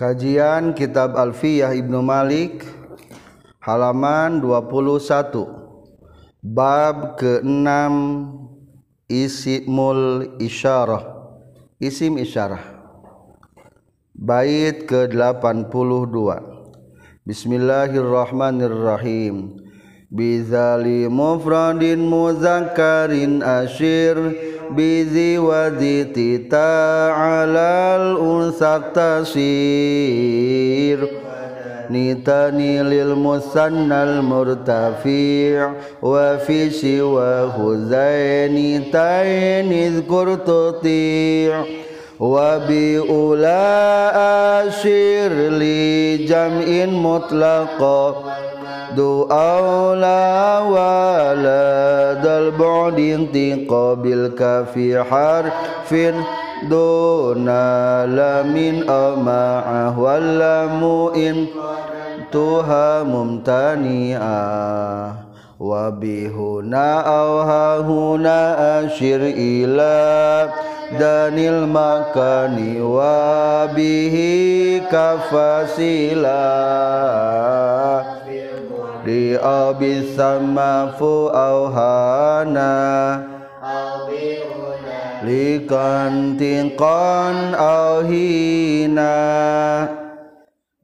Kajian Kitab Alfiyah Ibnu Malik halaman 21 bab ke-6 isimul isyarah. Isim isyarah. Bait ke-82 Bismillahirrahmanirrahim. Bizali mufradin muzakkarin asyir bizi wadi tita alal unsak tasir nitani lil musannal murtafi' wa fi siwa huzaini taini zkur tuti' jam'in mutlaqa du'aula waladal bu'din tiqabil kafi harfin. Duna lamin ama'ah wallamu in tuha mumtani'ah wa bihuna awhahuna ashir ila danil makani. Wa bihi أو بالسماف أو هانا لكن تنقن أو هينا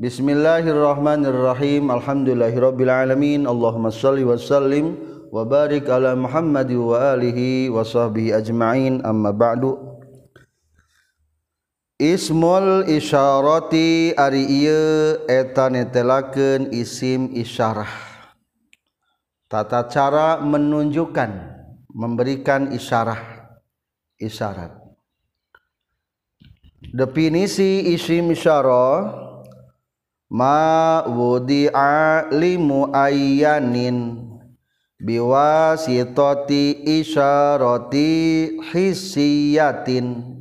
بسم الله الرحمن الرحيم الحمد لله رب العالمين اللهم صل وسلم وبارك على محمد وآله وصحبه أجمعين أما بعد Ismul isyarati ari ieu eta netelakeun isim isyarah. Tata cara menunjukkan, memberikan isyarah, isyarat. Definisi isim isyarah ma wudi'a limu ayyanin biwasitati isyarati hissiyatin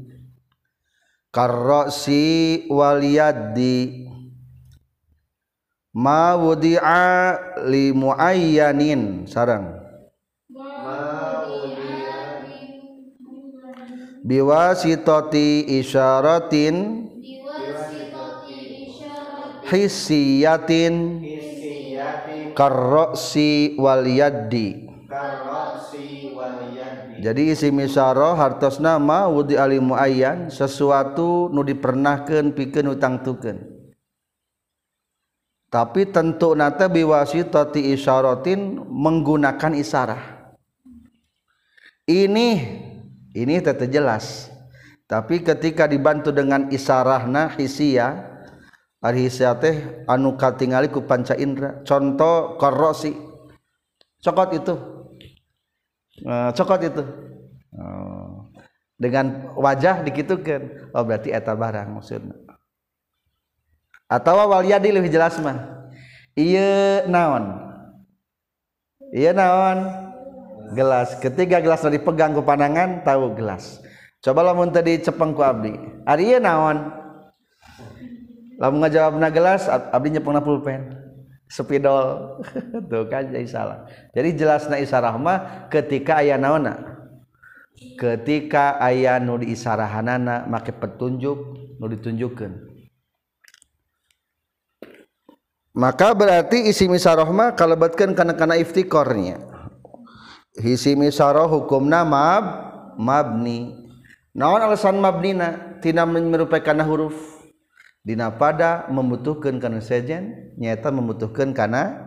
karrosi wal yaddi ma wudi'a li muayyanin. Sarang. Biwasitati isyaratin. Hissiyatin. Karrosi wal yaddi jadi isi misyarah hartos nama wudi ali muayyan sesuatu nu dipernahkeun pikeun utang tukeun. Tapi tentu nata biwasitati isyaratin menggunakan isyarah ini ini tetap jelas. Tapi ketika dibantu dengan isyarahna hisia ari hisia teh anu katingali ku panca indra contoh korosi cokot itu Eh, uh, cokot itu. Oh. dengan wajah dikitukan. Oh berarti eta barang maksudna. Atau wal yadi lebih jelas mah. Iya naon? Iya naon? Gelas. Ketiga gelas dari pegang ku panangan tahu gelas. Coba lamun tadi cepeng ku abdi. Ari iya naon? Lamun ngajawabna gelas abdi nyepengna pulpen spidol tuh kan jadi salah. Jadi jelasna isyarah mah ketika aya naona. Ketika aya nu diisarahanana make petunjuk nu ditunjukkan. Maka berarti isi misarah mah kalebatkeun kana-kana iftikornya. Isi misarah hukumna mab mabni. Naon alasan mabnina? Tina menyerupai huruf. Dina pada membutuhkan karena sejen nyata membutuhkan karena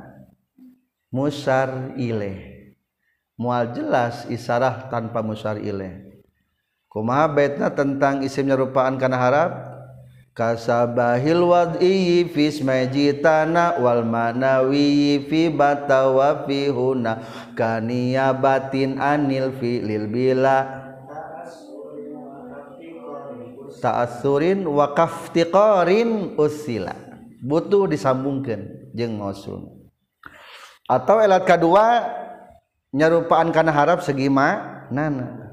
musar ileh mual jelas isarah tanpa musar ileh kumaha baitna tentang isim nyerupaan karena harap? Kasabahil wad'i fi smajitana wal manawi fi batawa fi huna kaniyabatin anil fi lil bila. ta'assurin wa kaftiqarin usila. Butuh disambungkan jeung mausul. Atau elat kedua nyarupaan kana harap segi nana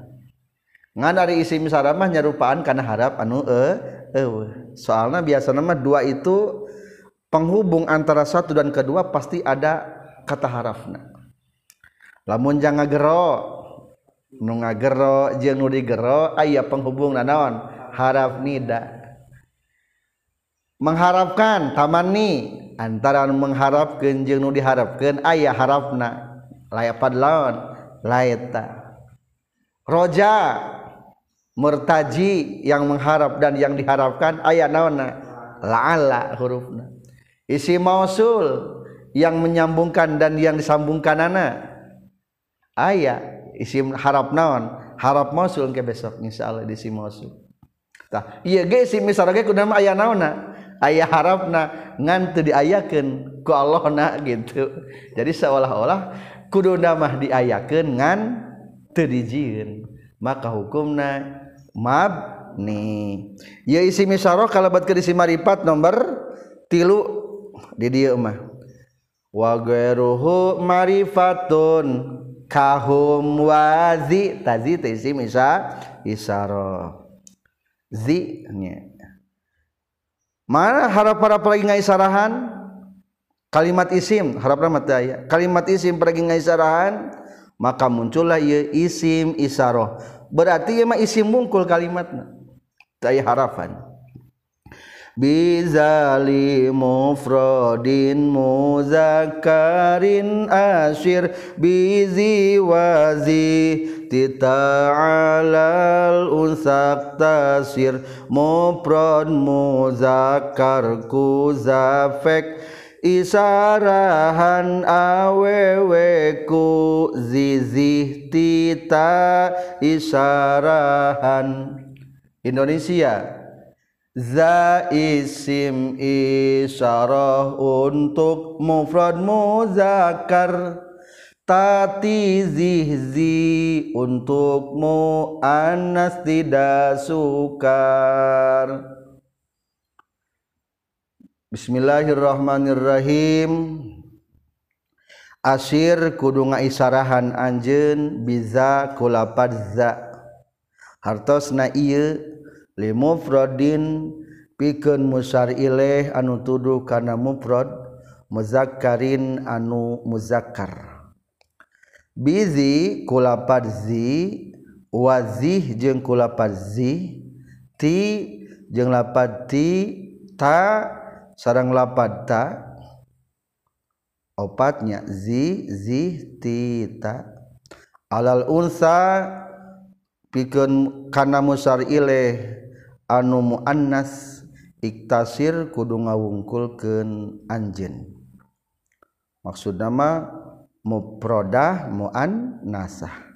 ngan dari isi misaramah nyarupaan kana harap anu eh, e ewe soalnya biasa nama dua itu penghubung antara satu dan kedua pasti ada kata harafna. Lamun jangan gero nu ngagero jeung nu digero aya penghubung nanaon haraf nida. Mengharapkan taman nih antara mengharapkan jeung nu diharapkan ayah harapna. Layapan lawan laeta roja murtaji yang mengharap dan yang diharapkan ayah naona la'ala hurufna. Isi mausul yang menyambungkan dan yang disambungkan anak ayah isim harap naon? Harap mausul ke besok insyaallah di isi mausul Tah, iya ge si misarage kudu aya naonna, aya harapna ngan teu diayakeun ku Allahna gitu. Jadi seolah-olah kudu mah diayakeun ngan teu dijieun. Maka hukumna mabni. ya isi misaroh kalebet ke isim maripat nomor tilu di dieu mah. Wa ghairuhu marifatun kahum wazi tazi isim isi misa isaroh zi nya mana harap harap lagi ngaisarahan kalimat isim harap rahmat daya kalimat isim pergi ngaisarahan maka muncullah ia isim isaroh. Berarti ia mah isim mungkul kalimatnya daya harapan bizali asyir bizi wazi tita'alal unsak tasir mufrad muzakkar kuzafek. Isarahan aweweku zizih tita isarahan. Indonesia za isim isyarah untuk mufrad muzakkar tati zihzi untuk muannas tidak sukar. Bismillahirrahmanirrahim. Asir kudu ngaisarahan anjeun biza kulapad za hartosna ieu limufradin pikeun musar ilaih anu tuduh kana mufrad muzakkarin anu muzakkar bizi kulaparzi wazih jeung kulaparzi ti jeung lapad ti ta sarang lapad ta opatnya zi zi ti ta. Alal unsa pikeun kana musar ile anu muannas iktasir kudu ngawungkulkeun anjeun. Maksud nama muprodah muan nasah.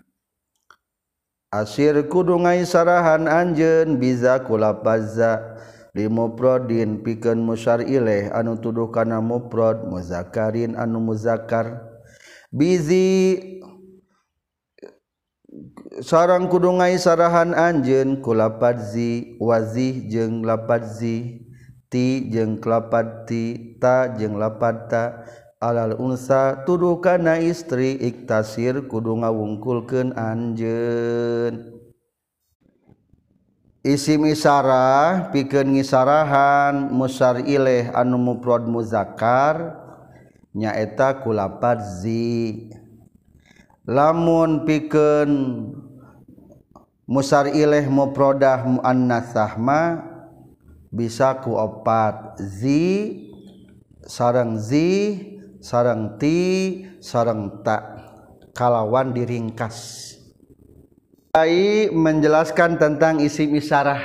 Asir kudungai sarahan anjen biza kulapazza. Li muprodin pikeun musyar ilaih anu tuduh kana muprod muzakarin anu muzakkar bizi sarang kudungai sarahan anjen kulapazzi wazih jeung lapazzi ti jeung klapad ta jeung lapad ta alal unsa tuduh kana istri iktasir kudu ngawungkulkeun anjeun. Isim misarah pikeun ngisarahan musar ilaih anu mufrad muzakkar nyaeta ku zi. Lamun pikeun musar ilaih mufradah muannasah ma bisa ku opat zi sareng zi sarang ti sarang tak kalawan diringkas. Ai menjelaskan tentang isim isyarah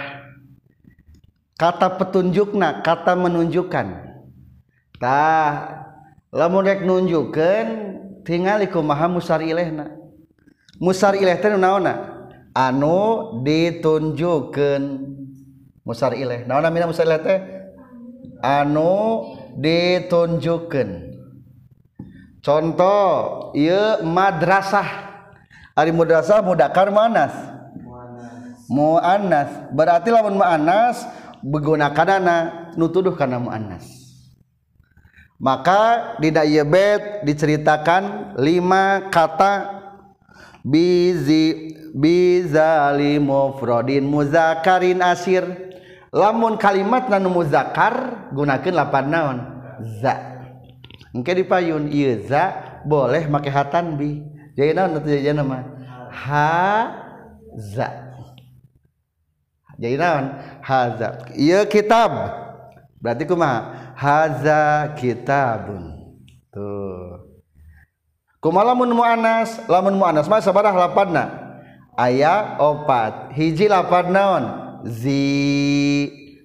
kata petunjukna kata menunjukkan. Tah lamun rek nunjukkeun tingali kumaha musar ilehna musar ileh teh naonna anu ditunjukkeun musar ileh naonna mina musar ileh teh? Anu ditunjukkeun. Contoh iya madrasah. Ari madrasah mudakar manas muannas. Berarti lamun muannas begunakanana nutuduh kana muannas. Maka di dayebet diceritakan lima kata. Bizi bizali mufradin muzakarin asir. Lamun kalimat nanu muzakar gunakan lapan naon? Za engke dipayun ieu za boleh make hatan bi. Jadi naon atuh jadi nama ha za. Jadi naon? Haza ieu kitab. Berarti kuma haza kitabun. Tuh. Kuma lamun muannas lamun muannas mah sabaraha lapadna aya opat. Hiji lapad naon? Zi.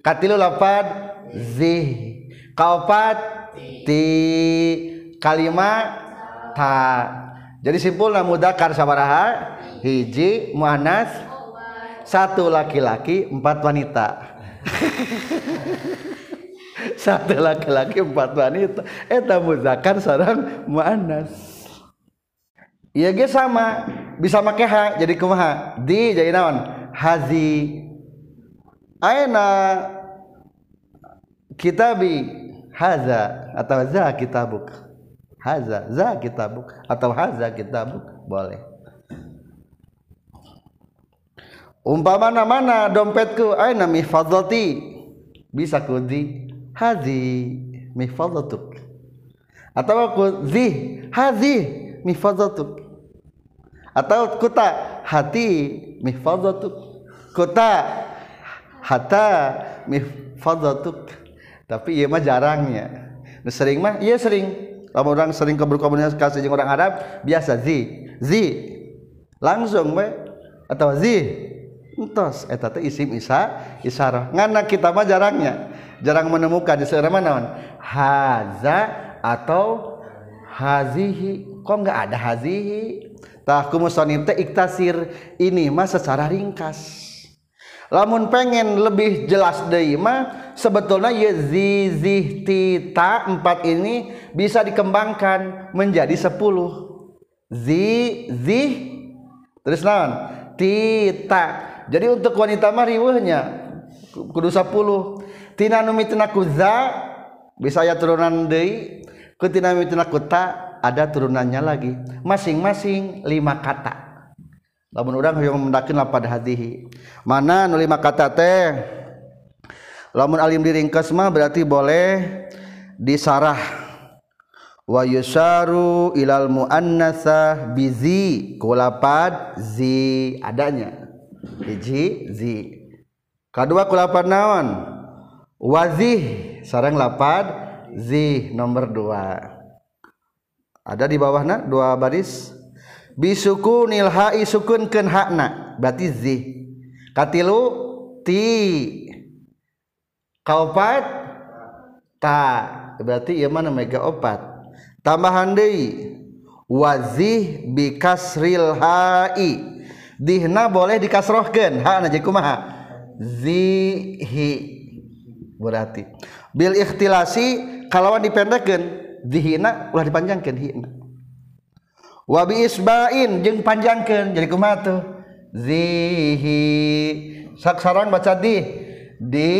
Katilu lapad? Zi kaopat ti. Kalima ta. Jadi simpulna mudakar sabaraha hiji muannas satu laki-laki empat wanita. Satu laki-laki empat wanita. Eta mudakar sarang muannas. Iya ge sama bisa make ha jadi kumaha? Di jadi naon? Hazi. Aina kitabi haza atau za kitabuk. Haza za kitabuk. Atau haza kitabuk. Boleh. Umpama mana dompetku? Aina mihfadzati? Bisa ku di hazi mihfadzatuk. Atau ku zi? Hazi mihfadzatuk. Atau kuta hati mihfadzatuk. Kuta hata mihfadzatuk. Tapi iya mah jarangnya sering mah? Iya sering. Kalau orang sering berkomunikasi dengan orang Arab biasa zi. Zi. Langsung be atau zi. Entos. Eta teh isim isa isarah. Ngana kita mah jarangnya. Jarang menemukan di mana naon haza atau hazihi. Kok nggak ada hazihi? Tah kumusonib teh iktasir. Ini mah secara ringkas lamun pengen lebih jelas deui mah sebetulnya ya zi zi tita empat ini bisa dikembangkan menjadi sepuluh. Zi zi terus naon? Tita jadi untuk wanita mah riweuhnya kudu 10 tina nu mitna za bisa ya turunan deui. Ku tina mitna ta ada turunannya lagi. Masing-masing lima kata lamun urang hoyong mendakeun lapad hadihi. Mana nu lima kata teh? Lamun alim diringkes mah berarti boleh disarah. Wa yusaru ilal muannatsa bizi kulapad zi adanya. Hiji zi. Kedua kulapan naon? Wazih sarang lapad zi nomor dua. Ada di bawahna dua baris bisuku nilhai sukunkeun hakna. Berarti zi katilu ti. Kaupat ta. Berarti ieu mana mega opat tambahan deui. Wazih bikasril hai. Dihna boleh dikasrohkan ha naji kumaha? Zihi. Berarti. Bil ikhtilasi kalawan dipendekkan dihina ulah dipanjangkan hina wabi isbain jeng panjangkan jadi kumaha tuh? Zihi. Sarang baca di. Di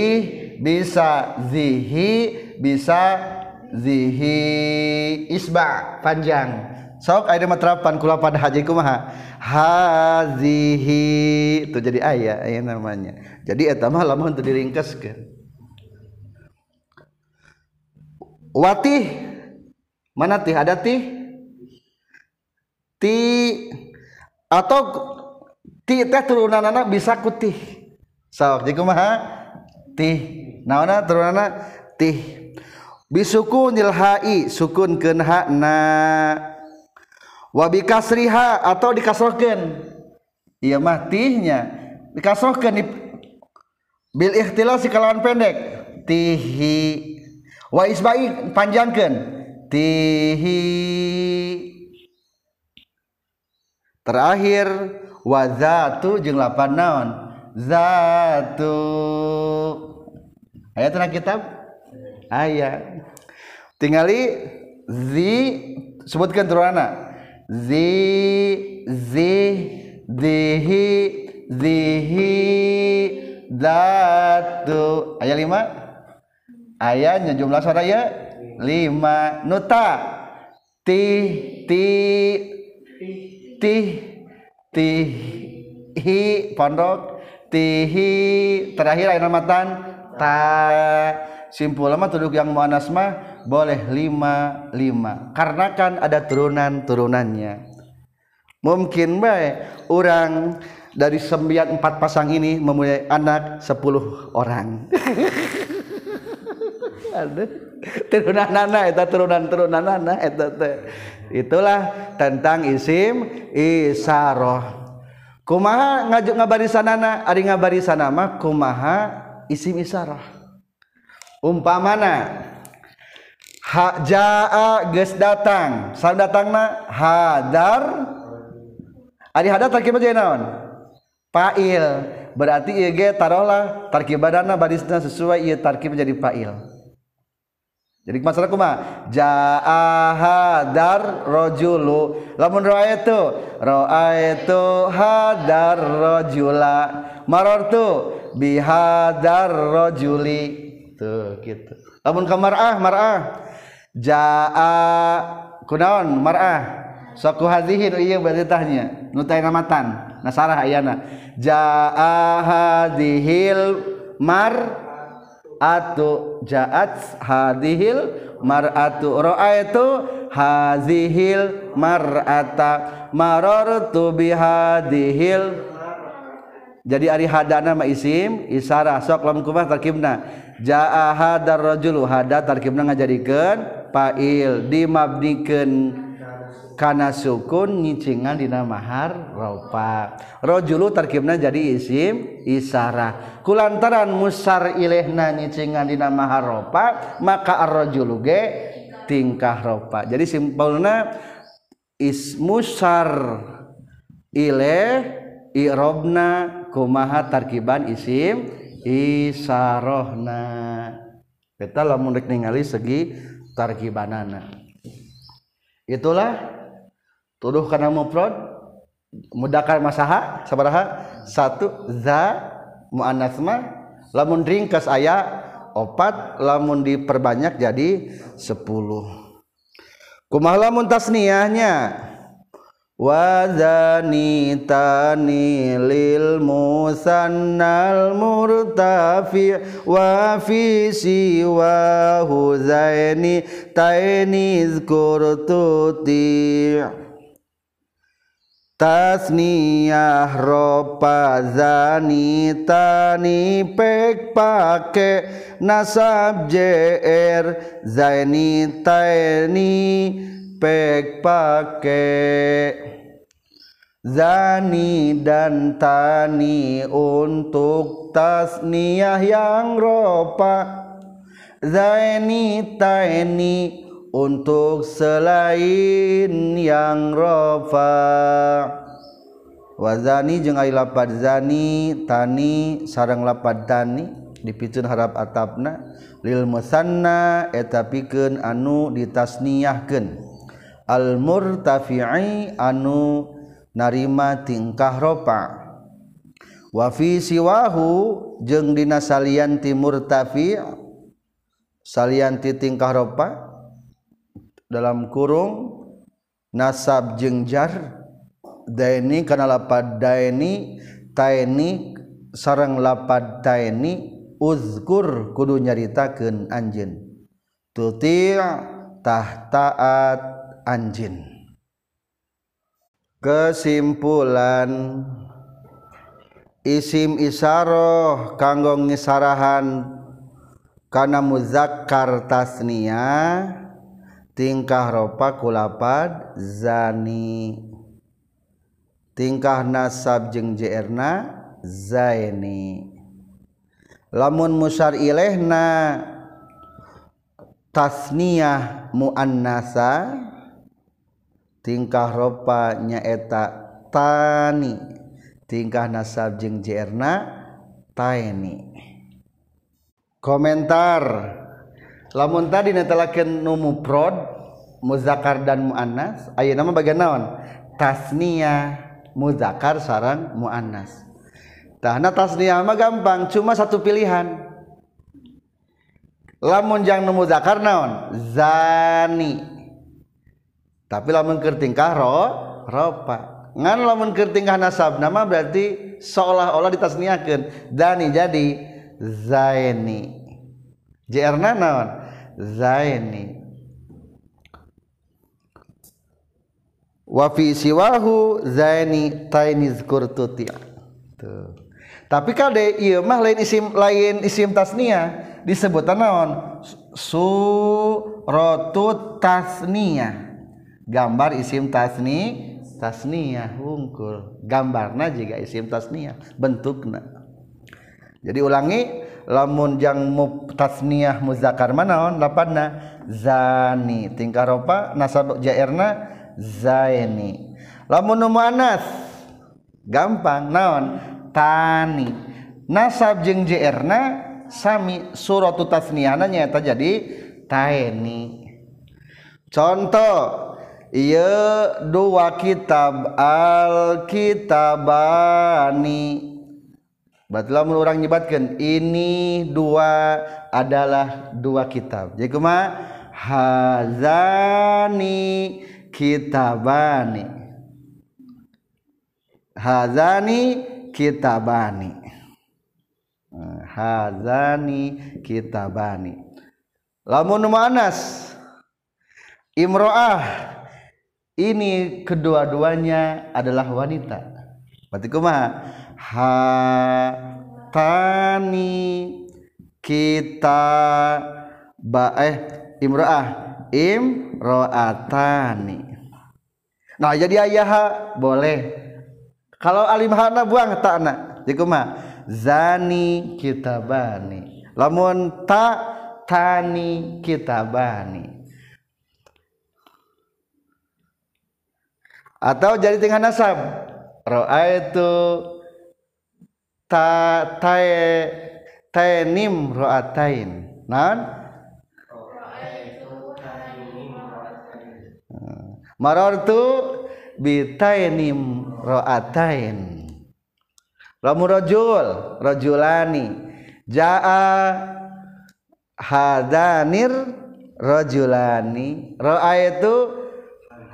bisa zihi bisa zihi. Isba panjang. Sok ada materapan kula pada haji kumaha? Hazihi. Itu jadi ayat ayat namanya. Jadi eta mah lamun teu diringkeskeun. Watih. Mana tih? Ada tih ti atau ti teh turunan anak bisa kutih sok jadi kumaha? Tih. Naona turunan tih. Bisukunil hai sukun kenha na wabi kasriha atau dikasrohkan iya mah tihnya. Dikasrohkan di bil ikhtilal si kalangan pendek. Tihi. Wa isbai panjangkan tihi. Terakhir wa zatu jeung lapan naon? Zatu. Ayat tengah kitab? Ayat tingali zi sebutkan turana zi zi zihi zihi datu ayat lima? Ayatnya jumlah suara ya? Lima. Nuta. Ti ti ti ti hi pondok tihi terakhir ayat namatan ta simpul lama tuduk yang muanas mah boleh lima lima. Karena kan ada turunan turunannya. Mungkin baik orang dari sembilan empat pasang ini mempunyai anak sepuluh orang. Turunan nana eta turunan turunan nana teh itulah tentang isim isaroh kumaha ngajuk ngabarisan nana ari ngabarisan nama kumaha isim isaroh umpamana ha jaa geus datang. Sal datangna hadar. Ari hadar tarkib jadi naon? Fa'il. Berarti ieu ge tarolah tarkibadana barisna sesuai ieu tarkib jadi fa'il jadi masalah kuma jaa hadar rajulu lamun raaitu raaitu hadar rajula marartu bihadar rajuli tuh gitu. Lamun ka mar'ah mar'ah. Jaa kunaon mar'ah. Saku hadhihi ieu berarti tahnya nu teh namatan nasarah ayana. Jaa hadhil mar atu jaat hadhil mar'atu. Ra'aitu hazihil mar'ata. Marartu bihadihil. Jadi ari hadana ma isim isarah sok lam kumah tarkibna. Jaa hadar rajulu hada tarkibna ngajadikeun fa'il dimabnikeun kana sukun nyicingan dina mahar ropa. Rojulu tarkibna jadi isim isarah kulantaran musar ilehna nyicingan dina mahar ropa maka ar-rajulu ge tingkah ropa. Jadi simpulna is musar ileh i'robna kumaha tarkiban isim isarohna. Kita lamun ningali segi tarkibanana. Itulah tuduh karena mufrad mudakar masaha sabaraha. Satu za muannas ma lamun ringkas aya opat lamun diperbanyak jadi sepuluh. Kumaha lamun tasniyahnya? Wazani tani lil musannal murtafi wa fi siwa huzaini taini zkurtuti tasniyah ropa zani tani pek pake nasab jr zaini taini pek pake zani dan tani untuk tasniyah yang ropa zaini taini untuk selain yang rofa wazani jeung ai lapad zani tani sareng lapad tani dipicun harap atapna lil musanna eta pikeun anu ditasniyahkeun. Al murtafi'i anu narima tingkah ropa wafi siwahu jeung dina salianti murtafi salianti tingkah ropa dalam kurung nasab jengjar daini karena lapad daini taini sarang lapad taini uzkur kudu nyaritakeun anjeun. Tuti' tah taat anjeun. Kesimpulan isim isaroh kanggo ngisarahan kana muzakkar tasniyah tingkah ropa kulapad zani. Tingkah nasab jeung jerna zaini. Lamun musar ilehna tasniyah muannasa tingkah ropa nyaeta tani. Tingkah nasab jeung jerna taini komentar. Lamun tadi netelakeun nu mufrad muzakkar dan muannas aya nama bagian naon? Tasniyah muzakkar sarang muannas. Tahna tasniyah mah gampang cuma satu pilihan. Lamun jang nu muzakkar naon? Zani. Tapi lamun keur tingkah ro ropa. Ngan lamun keur tingkah nasab nama berarti seolah-olah ditasniahkeun dani jadi zaini. JR naon? Zaini wa fi siwahu zaini taini zkurtuti tuh. Tapi kalau iya mah lain isim lain isim tasnia. Disebut naon? Suratu tasnia. Gambar isim tasni tasnia hungkul. Gambarna juga isim tasnia bentukna. Jadi ulangi lamun jang mu tasniah muzakkar manaon lapanna zani. Tingkah ropa nasab jairna zaini. Lamun muannas gampang naon? Tani. Nasab jeung jairna sami suratu tasniahna nyaeta jadi taeni. Contoh iya dua kitab al kitabani Batlah orang nyebatkan ini dua adalah dua kitab. Jadi kuma hazani kitabani. Hazani kitabani. Hazani kitabani. Lamun manas imro'ah ini kedua-duanya adalah wanita. Berarti kumaha? hatani kita baeh imro'ah imro'atani nah jadi ayah boleh. Kalau alim hana buang takna jadi kuma zani kitabani. Lamun ta tani kitabani. Atau jadi tinggal nasab roa itu ta tae taenim ro'atain. Nan marartu bi taenim ro'atain. Lamu rajul rajulani jaa hadanir rajulani ra'aitu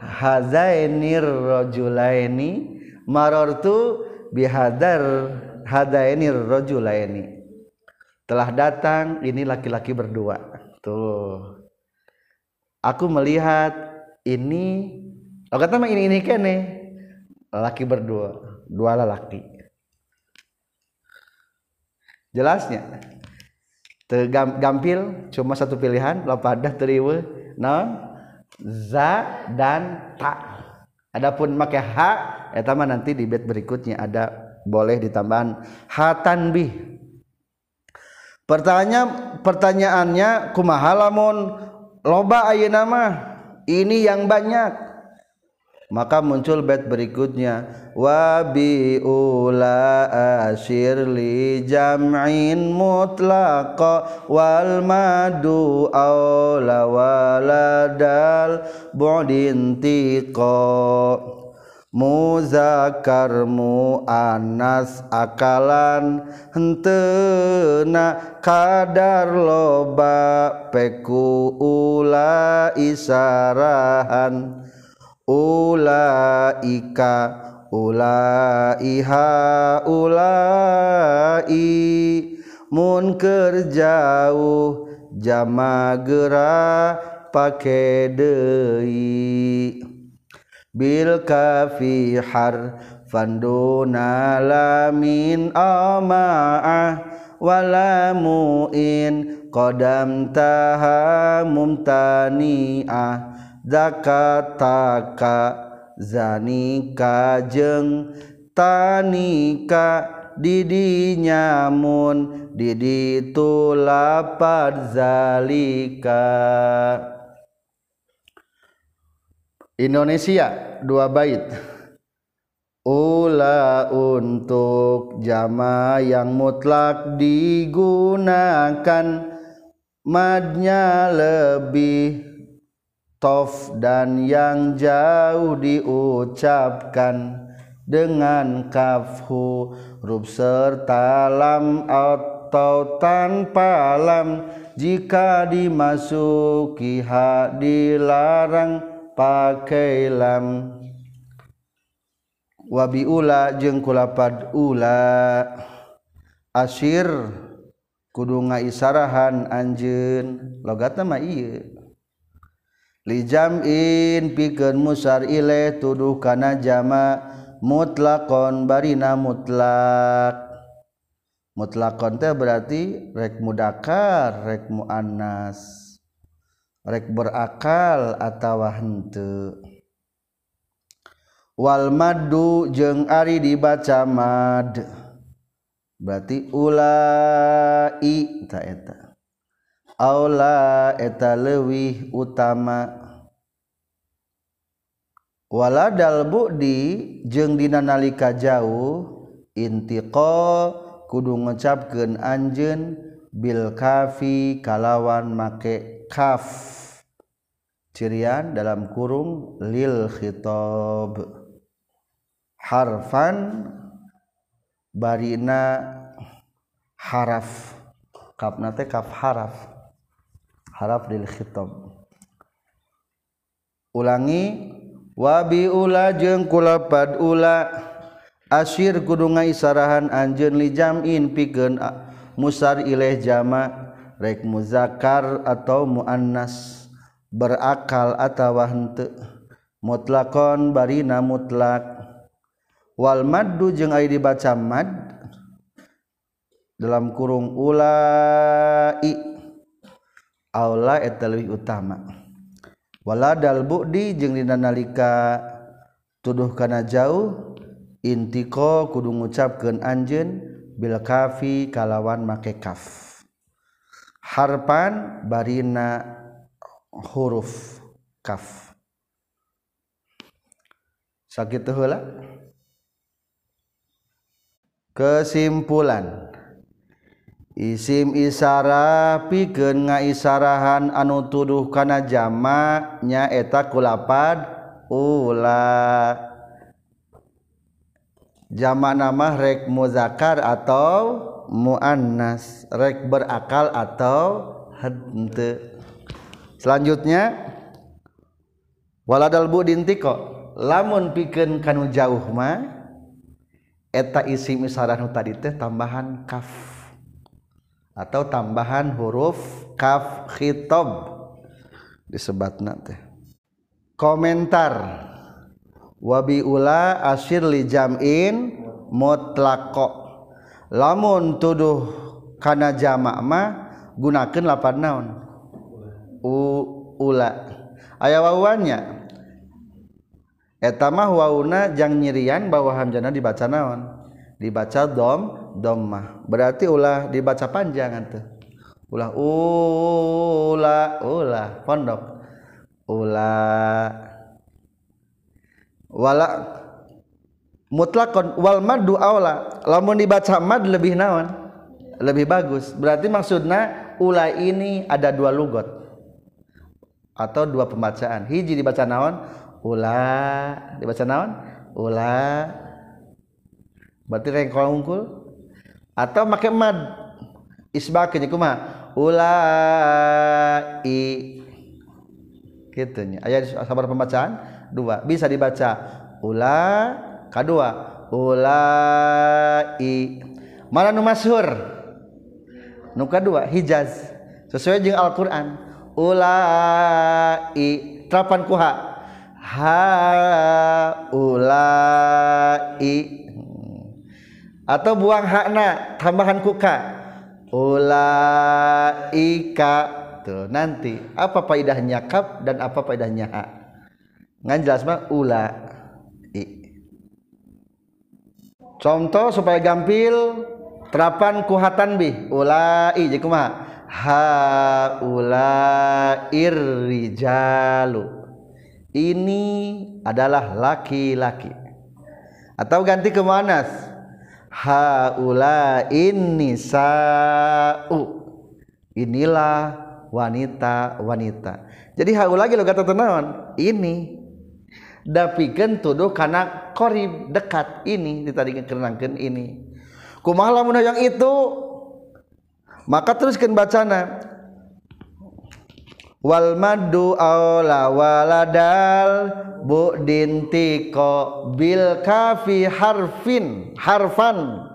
hazainir rajulaini marartu bihadar hadaini ini telah datang ini laki-laki berdua. Tuh. Aku melihat ini oh kata mah ini ini kene laki berdua dua lelaki. Jelasnya gampil cuma satu pilihan lapadah teriwe non za dan ta. Adapun pakai ha eta nanti di bed berikutnya ada boleh ditambahan hatan bih pertanyaan pertanyaannya kumaha lamun? Loba ayeuna mah ini yang banyak. Maka muncul bait berikutnya. Wa bi ula asyir li jam'in mutlaqa wal madu aula waladal bu'din tiqa muzakarmu Anas akalan hentena kadar loba peku ula isarahan ula ika ula iha ula i mun kerjauh jama gera pake deui. Bil kafi harfan lamin ama'ah wala mu'in qadam taha mumtani'ah. Zakataka zanika jeng tanika didi nyamun didi tulapad zalika Indonesia dua bait. Ula untuk jama yang mutlak digunakan madnya lebih tof dan yang jauh diucapkan dengan kafhu rub serta lam atau tanpa lam. Jika dimasuki hak dilarang pakai lam wabi ula jeung kulapad ula. Asir. Kudu ngaisarahan anjeun. Logatna mah ieu. Lijam'in pikeun musar ile tuduh kana jama mutlaqon barina mutlak. Mutlaqon teh berarti rek mudakar rek muannas. rek berakal atawa henteu. Wal madu jeung ari dibaca mad. Berarti ulai ta eta. Aula eta leuwih utama. Wala dal budi jeung dina nalika jauh intiqa kudu ngecapkeun anjeun bil kafi kalawan make. kaf. Cirian dalam kurung lil khitob. Harfan barina haraf. Kapna teh kaf haraf. Haraf lil khitob. Ulangi wabi ula jeung kulapad ula asyir kudu ngaisarahan anjeun li jam'in pikeun musar ilaih jama' rek muzakar atau muannas berakal atawa henteu. Mutlakon barina mutlak. Wal maddu jeung aya dibaca mad dalam kurung ulai. Aula eta leuwih utama. Wala dal bu'di jeung dina nalika tuduh kana jauh intiko kudu ngucapkeun anjeun bil kafi kalawan make kaf. harpan barina huruf kaf. Sakit heula? Kesimpulan. Isim isara pikeun ngaisarahan anu tuduh kana jamak nya eta kulapad ula. Jamak nama rek muzakkar atau muannas rek berakal atau hente. Selanjutnya waladal budin tiko lamun pikeun kanu jauh mah eta isim isarah nu tadi teh tambahan kaf atau tambahan huruf kaf khitab disebatna teh. Komentar. Wabi ula asyir li jam'in mutlaqo lamun tuduh kana jamak mah gunakeun lapan naon? U ula. Aya wawannya eta mah wauna jang nyirian bahwa hamzana dibaca naon? Dibaca dom dommah berarti ulah dibaca panjang teh ulah ula ula pondok. Ula. Wala mutlakon wal madu aula. Lamun dibaca mad lebih naon? Lebih bagus. Berarti maksudnya ula ini ada dua lugot. Atau dua pembacaan. Hiji dibaca naon? Ula. Dibaca naon? Ula. Berarti rengkol unggul atau pakai mad. Isbakeun kumaha ulai. Gitu nya. Sabar pembacaan. Dua. Bisa dibaca. Ula kedua ulai. Mana nu masyhur. Nu kedua hijaz. Sesuai dengan Al-Qur'an. Ulai. Terapan kuha. Ha ulai atau buang hakna tambahan kuka. Ulaika. Tuh nanti. Apa faedahnya kaf dan apa faedahnya ha? Ngan jelas mah ula contoh supaya gampil terapan kuhatan bi. Ulai jadi ha ula irrijalu ini adalah laki-laki. Atau ganti ke manas ha ula ini sa'u inilah wanita-wanita. Jadi haula lagi lo kata tenawan ini dapikan tuduh karena korib dekat ini ditadikan kenangkan ini. Kumaha lamun yang itu? Maka teruskan bacana. Wal madu aula waladal bu dintiko bil kafi harfin harfan.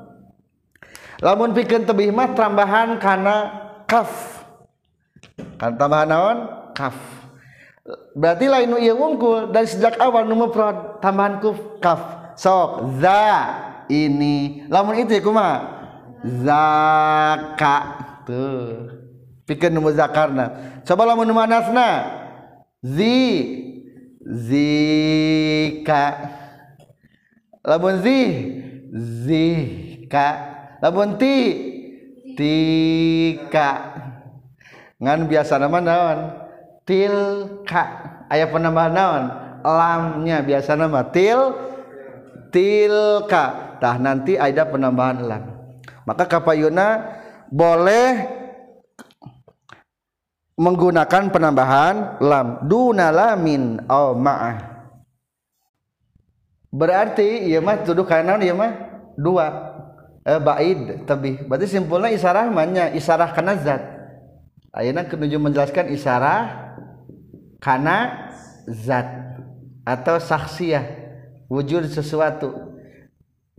Lamun pikeun tebih mah tambahan kana kaf. Kan tambahan naon? Kaf berarti lain nu ieu wungkul dari sejak awal nu mufrad tambahan kuf kaf sok za ini. Lamun itu ya kumaha? Zaka tuh. Pikir nemu zakarna. Coba lamun manasna? Zi zika. Lamun zi zika. Lamun ti tika. Ngan biasa nama naon tilka ayat penambahan naon? Lamnya biasa nama til tilka tah nanti ada penambahan lam. Maka kapayuna boleh menggunakan penambahan lam. Duna lamin au ma'ah. Berarti iya mah tuduh kanan iya mah dua. Eh, baid tapi berarti simpulnya isarah mana isarah kana zat. Ayeuna menuju menjelaskan isarah kana zat atau saksiyah wujud sesuatu.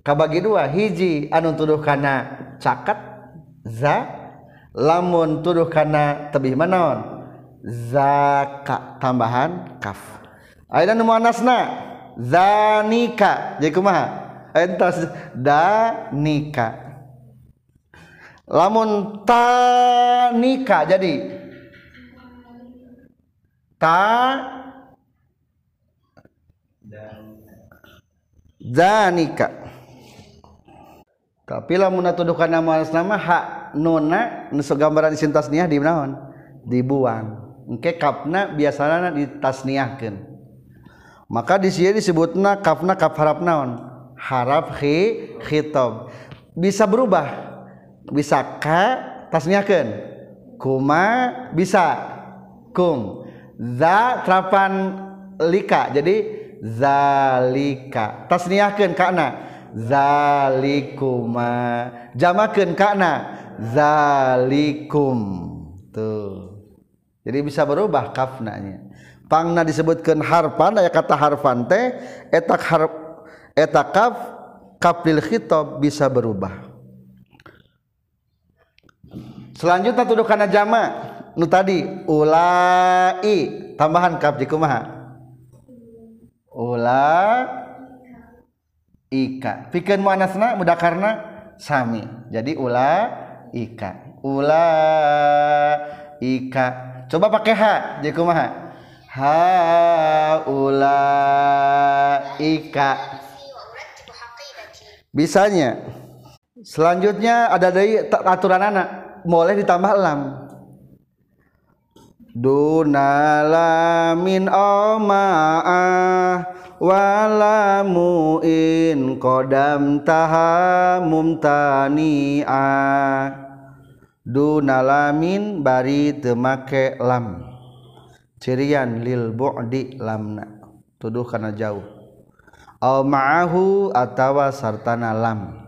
Kabagi dua hiji anu tuduh kana cakat za lamun tuduh kana tebih manaon zaka tambahan kaf. Ayeuna nu muannasna zanika jadi kumaha? Entos danika. Lamun tanika jadi ta zanika. Tapi lamun atudukan nama atas nama hak nona nusu gambaran di tasniah di naon? Dibuang engke kapna di tasniahkeun. Maka di sini disebutna kafna kaf harap naon? Harap khi khitab bisa berubah. Bisa ka tasniahkeun. Kuma bisa. Kum za terapan lika. Jadi zalika. Tasniahkeun kana zalikuma. Jamakeun kana zalikum. Tuh. Jadi bisa berubah kafnanya. Pangna disebutkan harfan aya kata harfan teh etak harf etak kaf kaf lil khitab bisa berubah. Selanjutnya tuduh kana jama nu tadi ulai. Tambahan kaf di kumaha ula ika pikeun muannasna mudakarna sami. Jadi ula ika ula ika coba pakai ha jadi kumaha haulaika. Bisanya selanjutnya ada dari aturan anak boleh ditambah lam dunalamin oma'ah walamu in kodam taha mumtani'ah dunalamin bari temake lam. Cirian lil bu'di lamna tuduh kana jauh. Au ma'ahu atawa sartana lam.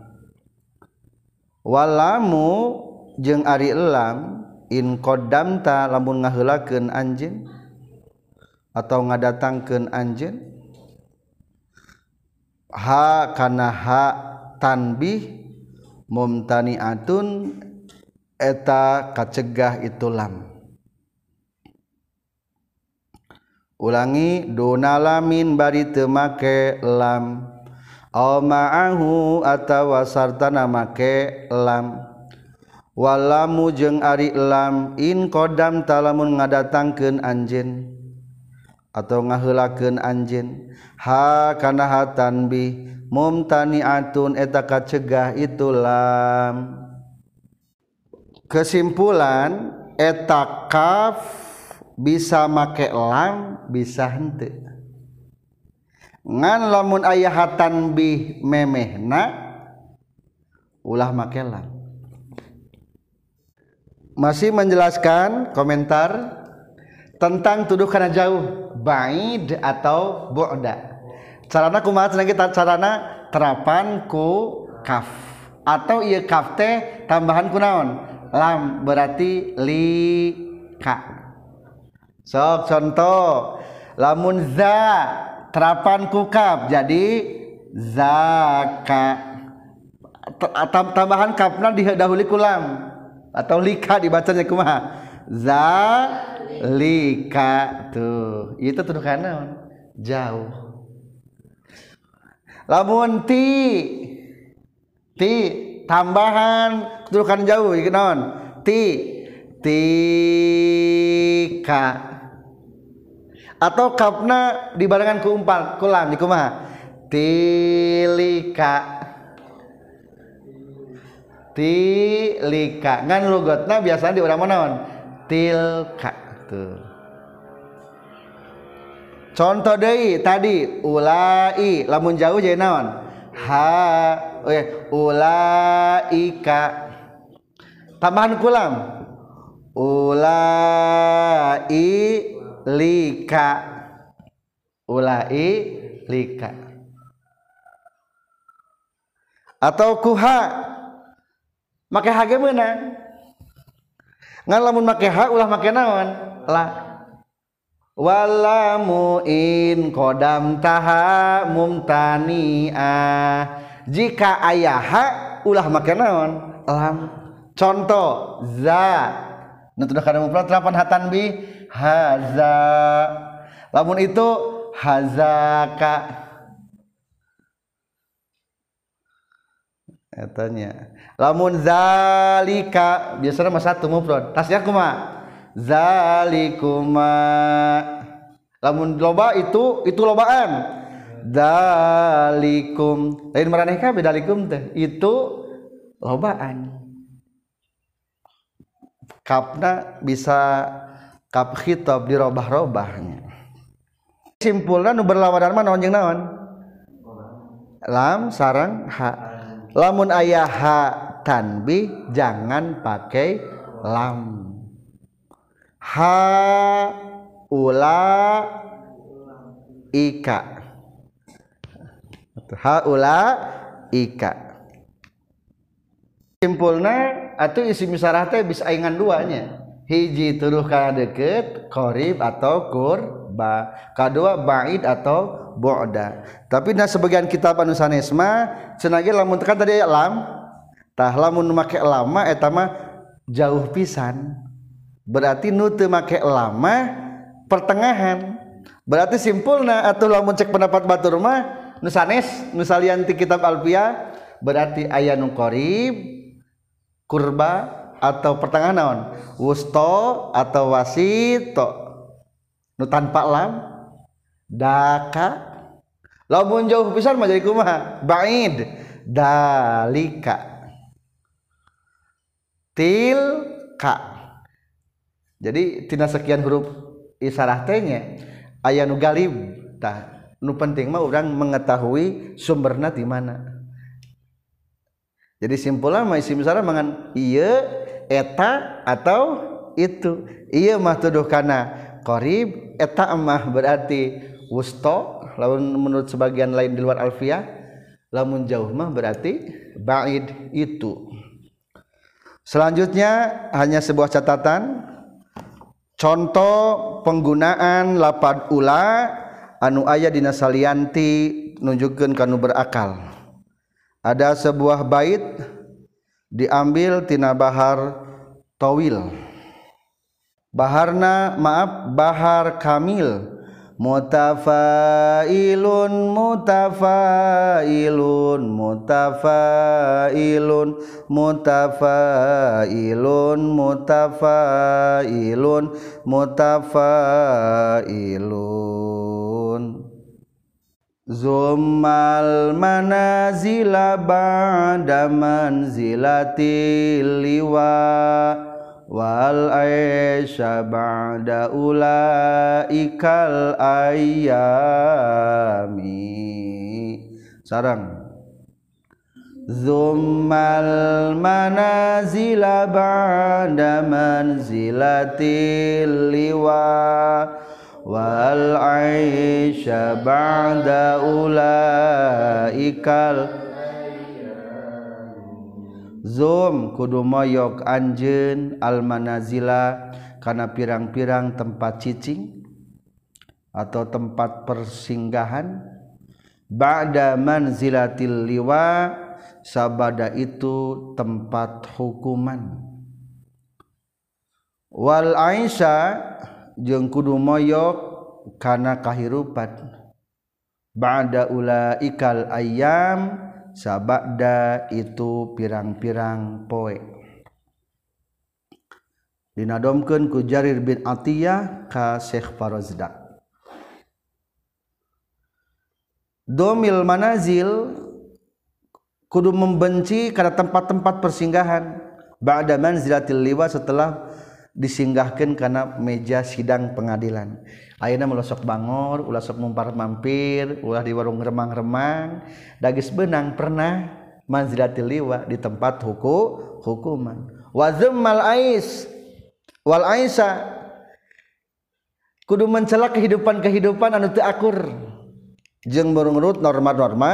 Walamu jeung ari lam in qaddamta lamun ngaheulakeun anjeun atau ngadatangkeun anjeun? Ha kana ha tanbih mumtaniatun eta kacegah itu lam. Ulangi donalamin bari teu make lam. Au ma'ahu atawa sartana make lam. walamu jeung ari lam in kodam talamun ngadatangkeun anjeun atau ngaheulakeun anjeun. Ha kana hatan bi mumtani'atun eta kacegah itu lam. Kesimpulan eta kaf bisa make lam bisa henteu. Ngan lamun aya hatan bi memehna ulah make lam. Masih menjelaskan komentar tentang tuduh karena jauh baid atau bu'da. Carana kumaha cenah kita carana terapan ku kaf. Atau ieu kaf teh tambahan ku naon? Lam berarti li ka sok contoh lamun za terapan ku kaf jadi zaka tambahan kafna didahului ku lam atau lika dibacanya kumaha? Zalika tuh. Itu tuh kana jauh. Lamun ti. Ti tambahan. Kedudukan jauh iki naon ti. Tika. Atau kapna dibarengan ku umpal kulam di kumaha? Tilika tilika. Ngan lugotna biasanya di orang naon? Tilka tuh. Contoh deui tadi ulai lamun jauh jadi naon? Ha eh ulaika. Tambahan kulam ulai lika ulai lika atau kuha make hage meunang ngan lamun make ha ulah make naon? La. Walamu in kodam taha mumtania. Jika ayah ha ulah make naon? Lam. Contoh za. Nu teu kana mufrad lapan hatan bi? Haza. Lamun itu hazaka. Etanya lamun zalika biasanya mah satu mufrad. Tasnya kumaha zalikuma. Lamun loba itu itu lobaan. Dalikum lain maraneh kabeh dalikum teh. Itu lobaan. Kapna bisa kap khitab dirobah-robahnya. Simpulna nu berlawanan mah naon naon? Lam sarang ha. Lamun ayah ha tanbih jangan pakai lam. Ha ula ika ha ula ika simpulna atau isi misarah teh bisa ingan duanya. Hiji turuh kana deket korib atau kurba kedua ba'id atau bu'da. Tapi nah sebagian kitab anu sanesma cenah ge lamun tekan tadi lam tah lamun make lama eta mah jauh pisan. Berarti nu teu make lama pertengahan. Berarti simpulna atuh lamun cek pendapat batur mah nu sanes nu salian ti kitab alfia berarti aya nu qarib kurba atau pertengahan naon? Wusto atau wasito nu tanpa lam daka. Lamun jauh pisan mah jadi kumaha? Ba'id. Dalika tilka jadi tina sekian huruf isarah tehnya aya nu galib tah nu penting mah urang mengetahui sumberna di mana. Jadi simpulnya mah isim isarah mangan iya eta atau itu. Iya mah tuduh kana qarib eta mah berarti wusto. Lamun menurut sebagian lain di luar alfiah lamun jauh mah berarti ba'id itu selanjutnya hanya sebuah catatan. Contoh penggunaan lapad ula anu ayah dina salianti kanu berakal. Ada sebuah bait diambil tina bahar tawil. Baharna maaf bahar kamil mutafailun mutafailun mutafailun mutafailun mutafailun mutafailun. Zumal manazila ba'da manzilatil liwa' wal aisha ba'da ulaikal ayami sarang. Zummal manazila ba'da manzilatil liwa. Wal aisha ba'da ulaikal Zum kudu moyok anjen almanazila karena pirang-pirang tempat cicing atau tempat persinggahan. Ba'da manzilatil liwa sabada itu tempat hukuman. Wal aisha jeung kudu moyok kana kahirupan. Ba'da ulaikal ayam sabada itu pirang-pirang poe. Dinadomkeun ku Jarir bin Atiyah ka Syekh Farozdak domil manazil kudu membenci karena tempat-tempat persinggahan. Ba'da manzilatil liwa setelah disinggahkan karena meja sidang pengadilan ayeuna melosok bangor ulah sok mumpar mampir ulah di warung remang-remang. Dagis benang pernah manzilatil liwa di tempat huku hukuman. Wa mal ais wal aisa. Kudu mencela kehidupan-kehidupan anu teu akur. Menurut norma-norma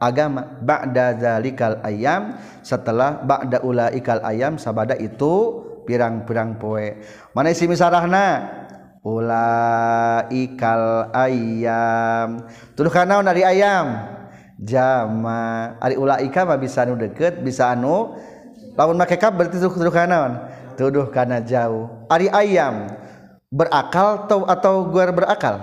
agama Bada zalikal ayam setelah Bada ula ikal ayam sabada itu pirang-pirang poe. Mana isi misarahna Ula ikal ayam. Tuduh karena dari ayam? Jama. Ari ula ikama bisa anu deket bisa anu lawan make kap berarti tuduh, tuduh karena tuduh karena jauh. Ari ayam berakal atau atau goer berakal?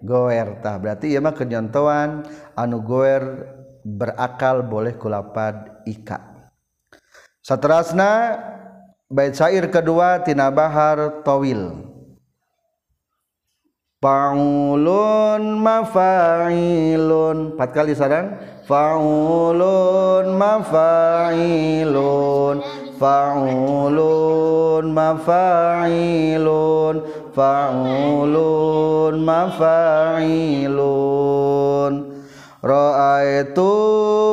Goer. Tah berarti ieu mah kenyontoan anu goer berakal boleh kulapad ika. Saterasna bait syair kedua tina bahar tawil. Faulun mafa'ilun. Empat kali sarang Faulun mafa'ilun. Faulun mafa'ilun. Fa'ulun mafa'ilun. Ra'aitu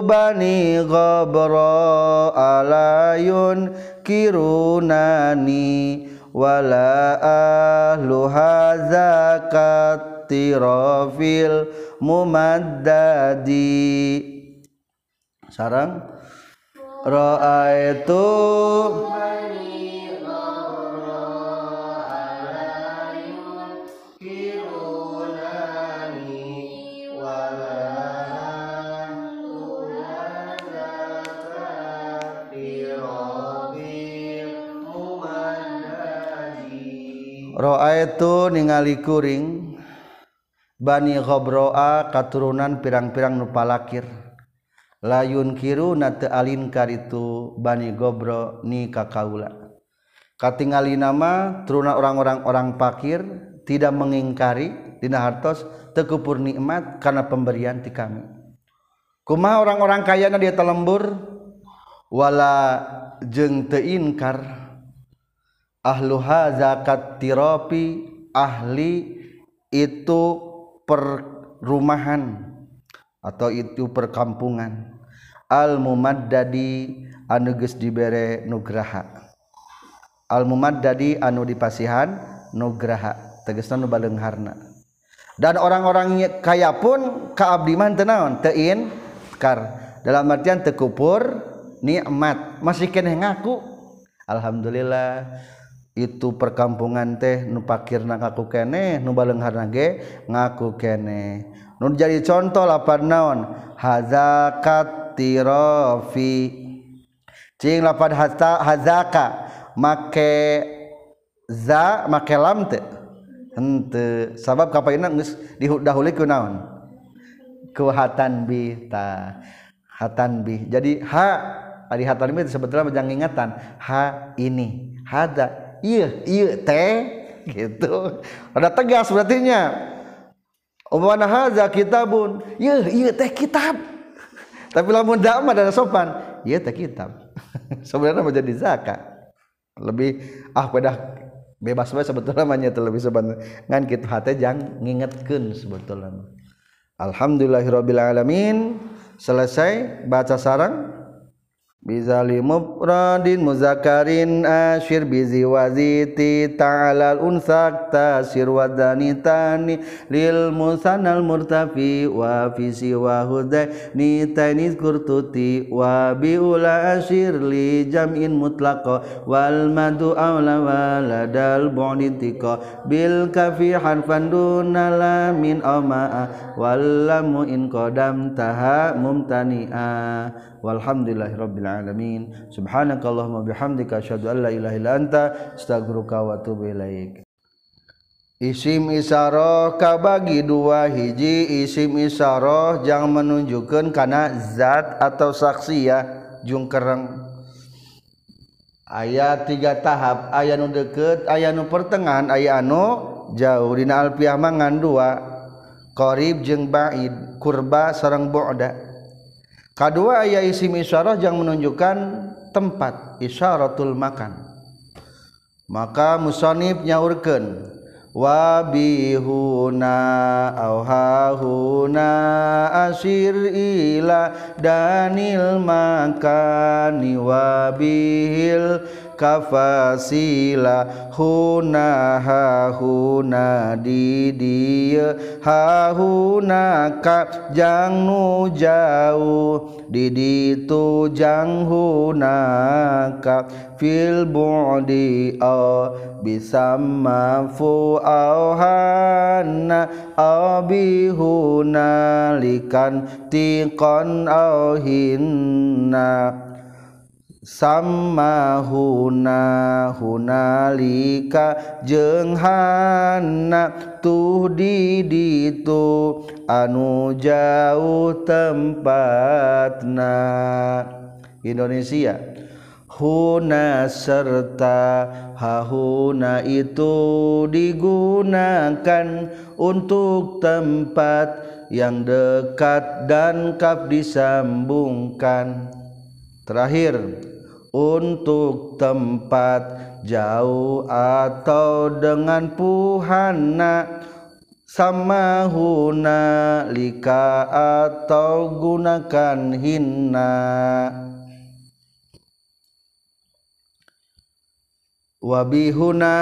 bani ghabra alayun kirunani wala ahlu hazakat tirafil mumaddadi. Sarang. Ra'aitu Roa itu ningali kuring. Bani Khobroa katurunan pirang-pirang nupalakir layun kiru nate alin karitu Bani Gobro ni kakaula. Katingali nama turuna orang-orang orang pakir tidak mengingkari dina hartos tekupur nikmat karena pemberian ti kami. Kuma orang-orang kaya na dia telembur? Wala jeng teinkar ahluha zakat tirapi ahli itu perumahan atau itu perkampungan. Al mumaddadi anu geus dibere nugraha. Al mumaddadi anu dipasihan nugraha. Tegasna nu baleungharna dan orang-orang kaya pun kaabdi man teu naon? Teu kar dalam artian tekupur nikmat. Masih keneh ngaku. Alhamdulillah itu perkampungan teh nupakir ngaku kene nubalengghar nage ngaku kene. Nun jadi contoh lapan naon? Hazakat tirofi. Cing lapan hasta hazaka. Make za make lam teh. Hente sabab kapaina geus didahulukeun naon? Kuhatan bi ta hatan bi. Jadi ha ari hatan bi sebetulnya jangan ingatan. Ha ini. Hada iya iya teh gitu. Ada tegas berartinya. Umana haza kitabun. Iya iya teh kitab. Tapi lamun dama dan sopan. Iya teh kitab. Sebenarnya jadi zakat lebih ah pada bebas banget sebetulnya namanya lebih sebenarnya ngan kita hati jangan ngingetkan sebetulnya. Alhamdulillahirabbil alamin. Selesai baca sarang Bizali mufradin muzakarin asyir bizi waziti ta'alal unsak tasir wadanitani lil musanal murtafi wa fisi wa hudai nitainis kurtuti wa biula asyir li jam'in mutlaqo wal madu awla waladal bu'nitika bil kafi harfan dunala min awma'a wal lamu in qadam taha mumtani'a walhamdulillahirabbil alamin. Subhanakallahumma bihamdika asyhadu an la ilaha illa anta astaghfiruka wa atubu ilaik. Isim isyaroh ka bagi dua hiji. Isim isyaroh jangan menunjukkan karena zat atau saksi ya jung kereng ayat tiga tahap ayat nu deket ayat nu pertengahan ayat anu jauh. Dina alfiah mangan dua. Qarib jeung ba'id kurba sareng bu'da kadua ayat isim isyarah yang menunjukkan tempat isyaratul makan. Maka musonib nyaurkeun wabihuna auhahuna asir ila danil makani wabihil kafasila huna hahuna di dia. Hahuna ka jang nu jauh di ditu jang huna ka. Fil bu'di au bisamma fu au hanna au likan tiqon au hinna sama huna hunalika jeung hana tuh di anu jauh tempatna. Indonesia. Huna serta hahuna itu digunakan untuk tempat yang dekat dan kap disambungkan. Terakhir untuk tempat jauh atau dengan puhana sama huna lika atau gunakan hinna wabihuna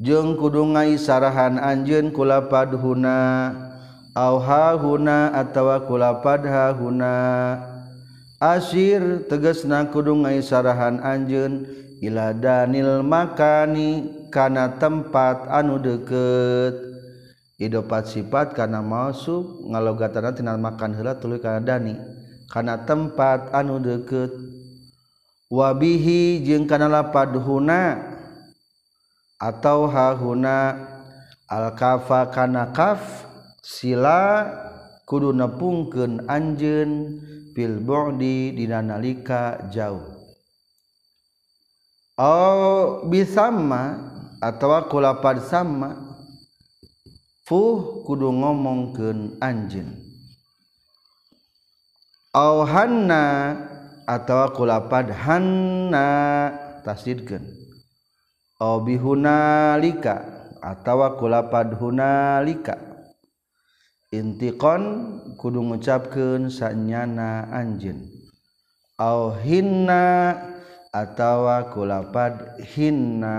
jeung kudu ngaisarahan anjeun kulapad huna au huna atawa kulapad huna Asir teges na kudu ngaisarahan Anjun ila Danil makani kana tempat anu deket. Idopat sifat kana masuk ngalogatana tina makan heula tuluy kana dani. Kana tempat anu deket. Wabihi jeung kana lapad huna atau hahuna al-kafa kana kaf sila kudu nepungkeun anjeun. fil bu'di dina nalika jauh. Au bisamma atawa kulapad sama fuh kudu ngomongkeun anjeun. Au hanna atawa kulapad hanna tasdidkeun. Au bihunalika atawa kulapad hunalika intikon kudu ngucapkeun sanyana anjeun. Au hinna atawa kulapad hinna.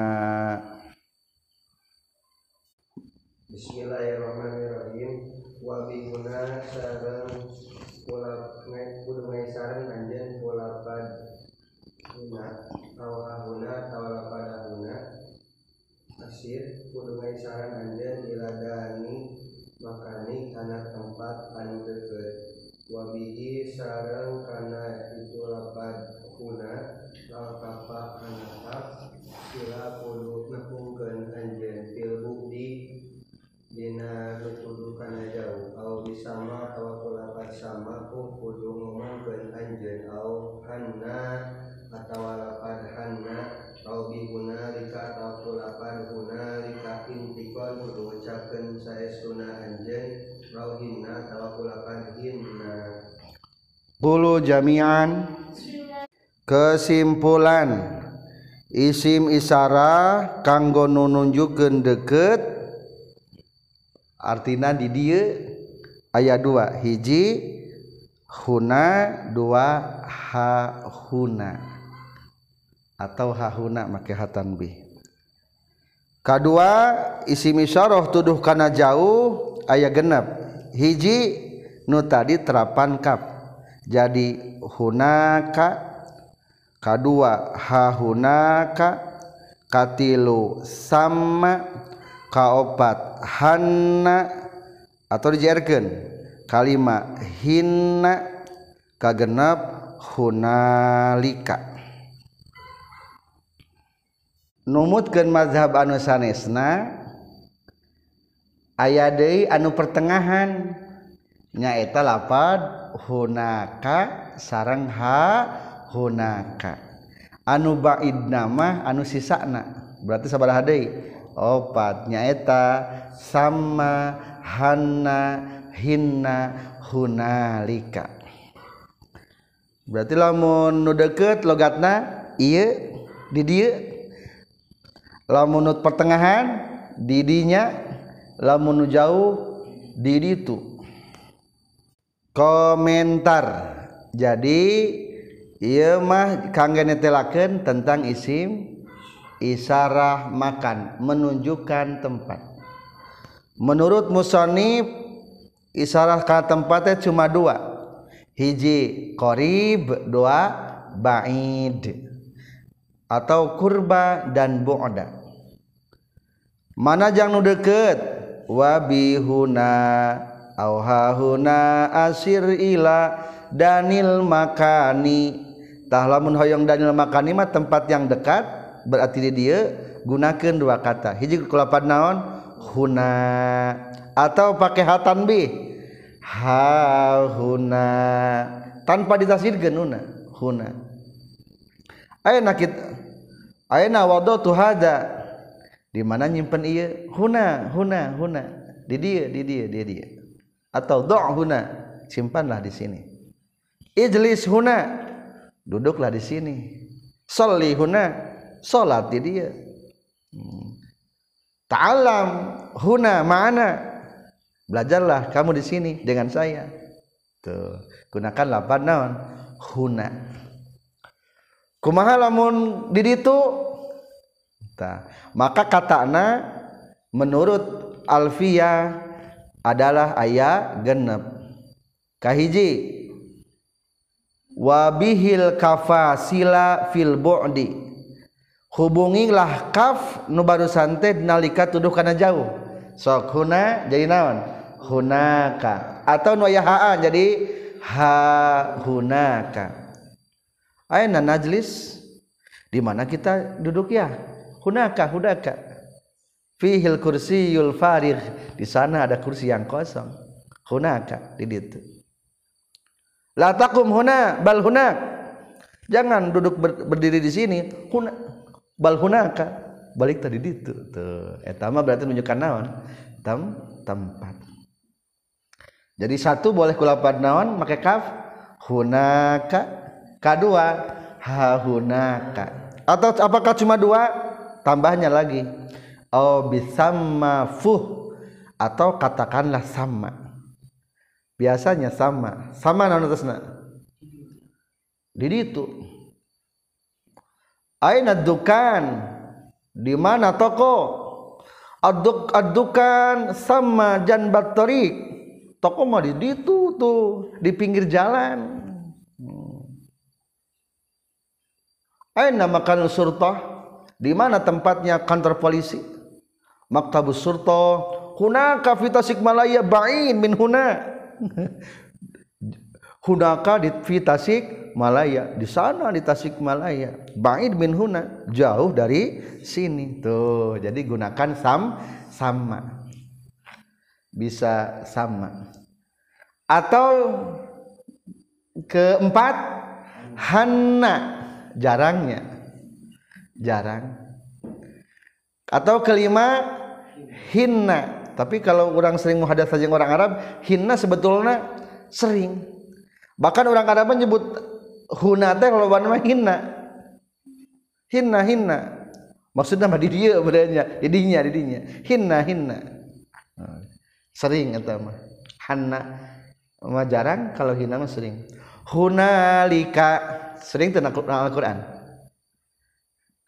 Bismillahirrahmanirrahim. Wa bihuna sareng kulap kudu sareng anjeun kulapad huna au huna tawa lapad huna asir kudu sareng anjeun karena tempat anu deket. Wabihi sarang karena itu lapan kuna lal kapa anakap sila kudu hulu jamian kesimpulan. Isim isara kanggo nunjukkeun deket artina di dieu aya dua hiji huna dua hahuna atau hahuna make hatan bi. Kedua isim isyarah tuduh kana jauh aya genep. Hiji nu tadi terapan kap. jadi hunaka kedua hahunaka katilu sama kaopat hanna atau dijarkan kalima hinna kagenap hunalika. Numutkeun mazhab anu sanesna aya deui anu pertengahan. nyaeta lapad hunaka sarang ha hunaka. Anu baid nama anu sisana. Berarti sabar hadai opat. Nyaeta sama hanna hinna hunalika. Berarti lamun nu deket logatna iya di dia lamun pertengahan didinya lamun nu jauh di ditu. Komentar. Jadi ia mah kangge netelakeun tentang isim isarah makan menunjukkan tempat. Menurut musonib isarah ka tempatnya cuma dua. Hiji korib dua ba'id atau kurba dan bu'da. Mana jangan nu deket? Wabihuna auhahuna asir ila danil makani. Tahlamun hoyong danil makani mah tempat yang dekat berarti dia gunakan dua kata. Hiji kelapan naon? Huna. Atau pakai hatan bi? Ha huna tanpa ditasirkeun huna. Huna. Ayeuna kita ayeuna wadatu hada? Di mana nyimpen iya huna huna huna. Di dia di dia di dia atau do' huna simpanlah di sini. Ijlis huna duduklah di sini. Sholli huna salat di dia. Hmm. ta'alam huna mana belajarlah kamu di sini dengan saya. Tuh gunakan lapan naon? Huna. Kumaha lamun di ditu maka katana menurut Alfia adalah ayat genep. Kahiji wabihil kafasila fil bu'di. Hubungilah kaf nu barusan teh nalika tuduh kana jauh. Sok huna jadi naon? Hunaka. Atau nu aya haa jadi ha hunaka. Ayeuna najlis? Di mana kita duduk ya? Hunaka hunaka fihil kursiyul farigh. Di sana ada kursi yang kosong. Hunaka di situ. La taqum huna bal hunak. Jangan duduk ber, berdiri di sini. Huna bal hunaka. Balik tadi itu tuh. Etama berarti menunjukkan naon? Tam tempat. Jadi satu boleh kulapan naon? Pakai kaf. Hunaka. Kedua ha hunaka. Atau apakah cuma dua? Tambahnya lagi oh bisamma fuh atau katakanlah sama. Biasanya sama. Sama naon atasna? Di itu aina dukan? Di mana toko? Aduk adukan sama jan tariq toko mah di itu tuh di pinggir jalan. Hmm. aina makan surtah? Di mana tempatnya kantor polisi maktabus surto. Hunaka fi tasikmalaya ba'in min huna. Hunaka di fi malaya di sana di tasikmalaya ba'in min huna. Jauh dari sini. Tuh jadi gunakan sam sama. Bisa sama. Atau keempat hanna. Jarangnya. Jarang atau kelima hinna. Tapi kalau orang sering muhadas saja orang Arab hinna sebetulnya sering. Bahkan orang Arab menyebut huna teh kalau mah hinna. Hinna hinna. Maksudnya mah di dia berarti didinya didinya. Hinna hinna. Sering atau mah. Hanna mah jarang kalau hinna mah sering. Hunalika. Sering tentang Al-Qur'an?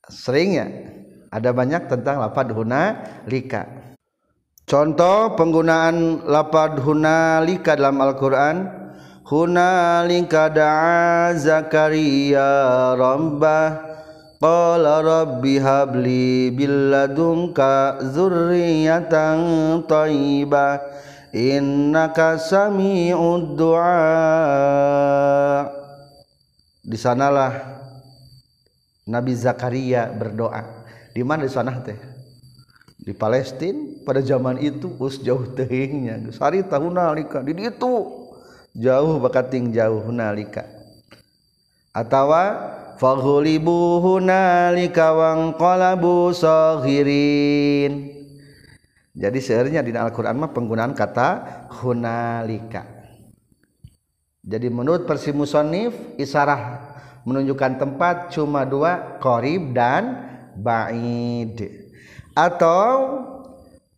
Seringnya ada banyak tentang lapad lika. contoh penggunaan lapad lika dalam Al-Quran. Hunalika da'a Zakaria rabbah qala rabbi habli billadunka zurriyatan thayyibah innaka sami'ud du'a. Di sanalah Nabi Zakaria berdoa di mana? Di sana teh. Di Palestine pada zaman itu us jauh tehingnya. Sari tahu nalika. Di itu jauh bakating jauh nalika. Atawa faghulibu hunalika wangqalabu saghirin. Jadi seharusnya di Al-Qur'an mah penggunaan kata hunalika. Jadi menurut versi musonif isarah menunjukkan tempat cuma dua korib dan ba'id. Atau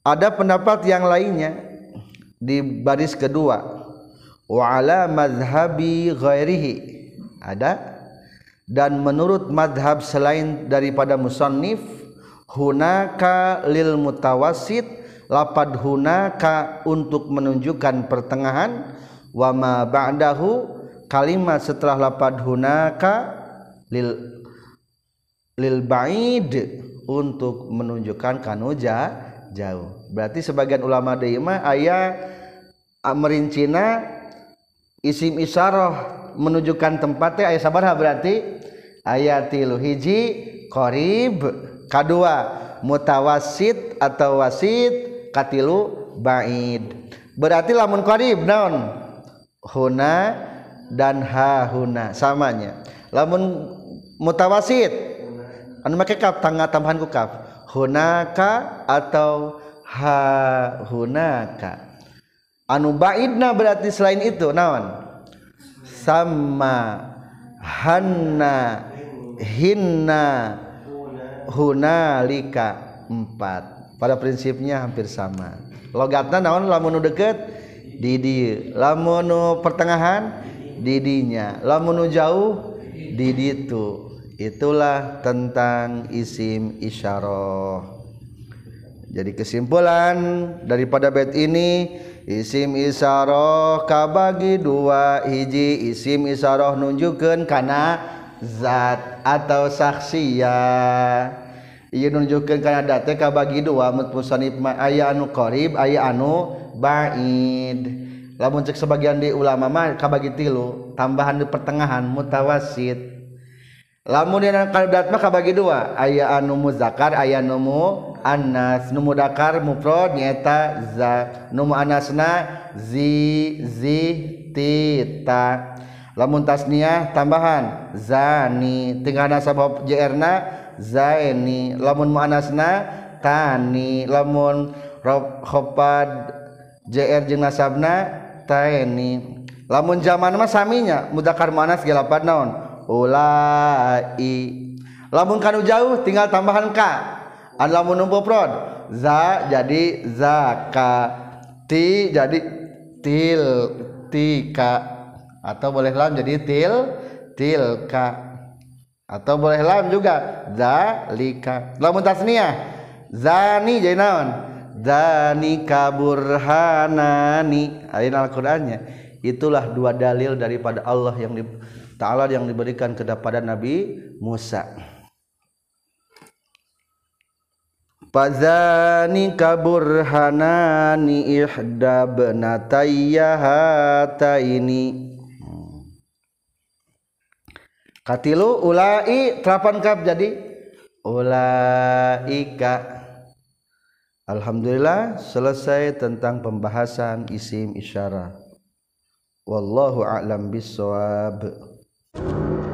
ada pendapat yang lainnya di baris kedua. Wa ala madhhabi ghairihi. Ada. Dan menurut madhab selain daripada musannif hunaka lil mutawassit lapad hunaka untuk menunjukkan pertengahan wa ma ba'dahu kalimat setelah lapad hunaka lil lil ba'id untuk menunjukkan kanuja jauh. Berarti sebagian ulama deima ayah merincina isim isyarah menunjukkan tempatnya ayat sabar berarti ayat tilu hiji korib kedua mutawasit atau wasit katilu baid. Berarti lamun korib naon? Huna dan ha huna samanya. Lamun mutawasit anu make kaf tangga tambahan ku kaf hunaka atau ha hunaka. Anu baidna berarti selain itu naon? Sama hanna hinna hunalika. Empat. Pada prinsipnya hampir sama. Logatna naon? Lamun deket di di lamun pertengahan didinya. Lamun jauh di ditu itulah tentang isim isyarah. Jadi kesimpulan daripada bait ini isim isyarah kabagi dua hiji. Isim isyarah nunjukkan karena zat atau saksiyah iya nunjukkan karena date kabagi dua mutmusanif aya anu qarib aya anu ba'id. Lamun cek sebagian di ulama mah kabagi tilu tambahan di pertengahan mutawasit lamun kandatmah bagi dua. Aya anu muzakkar aya numu anas. Nu mudakar mufrad nyaeta za. Nu anasna zi zi tita lamun tasniah tambahan. Zani. Tinggal sabab jrna zaini. Lamun muanasna tani. Lamun rob khopad jr jeung nasabna taini lamun zaman mah saminya mudakar muanas 8 naon? Ulai. Lamun kanu jauh tinggal tambahan ka an lamun prod za jadi zaka ti jadi til tika. Atau boleh lam jadi til tilka. Atau boleh lam juga zalika. Lamun tasniyah zani jadi naon? Zani kaburhanani. Ayat Al-Qur'annya. Itulah dua dalil daripada Allah yang di ta'ala yang diberikan kepada Nabi Musa. Fazani kaburhanani ihda benatayya ini Katilu ulai terapan kap jadi. Ulaika. Alhamdulillah selesai tentang pembahasan isim isyarah. Wallahu a'lam bissawab you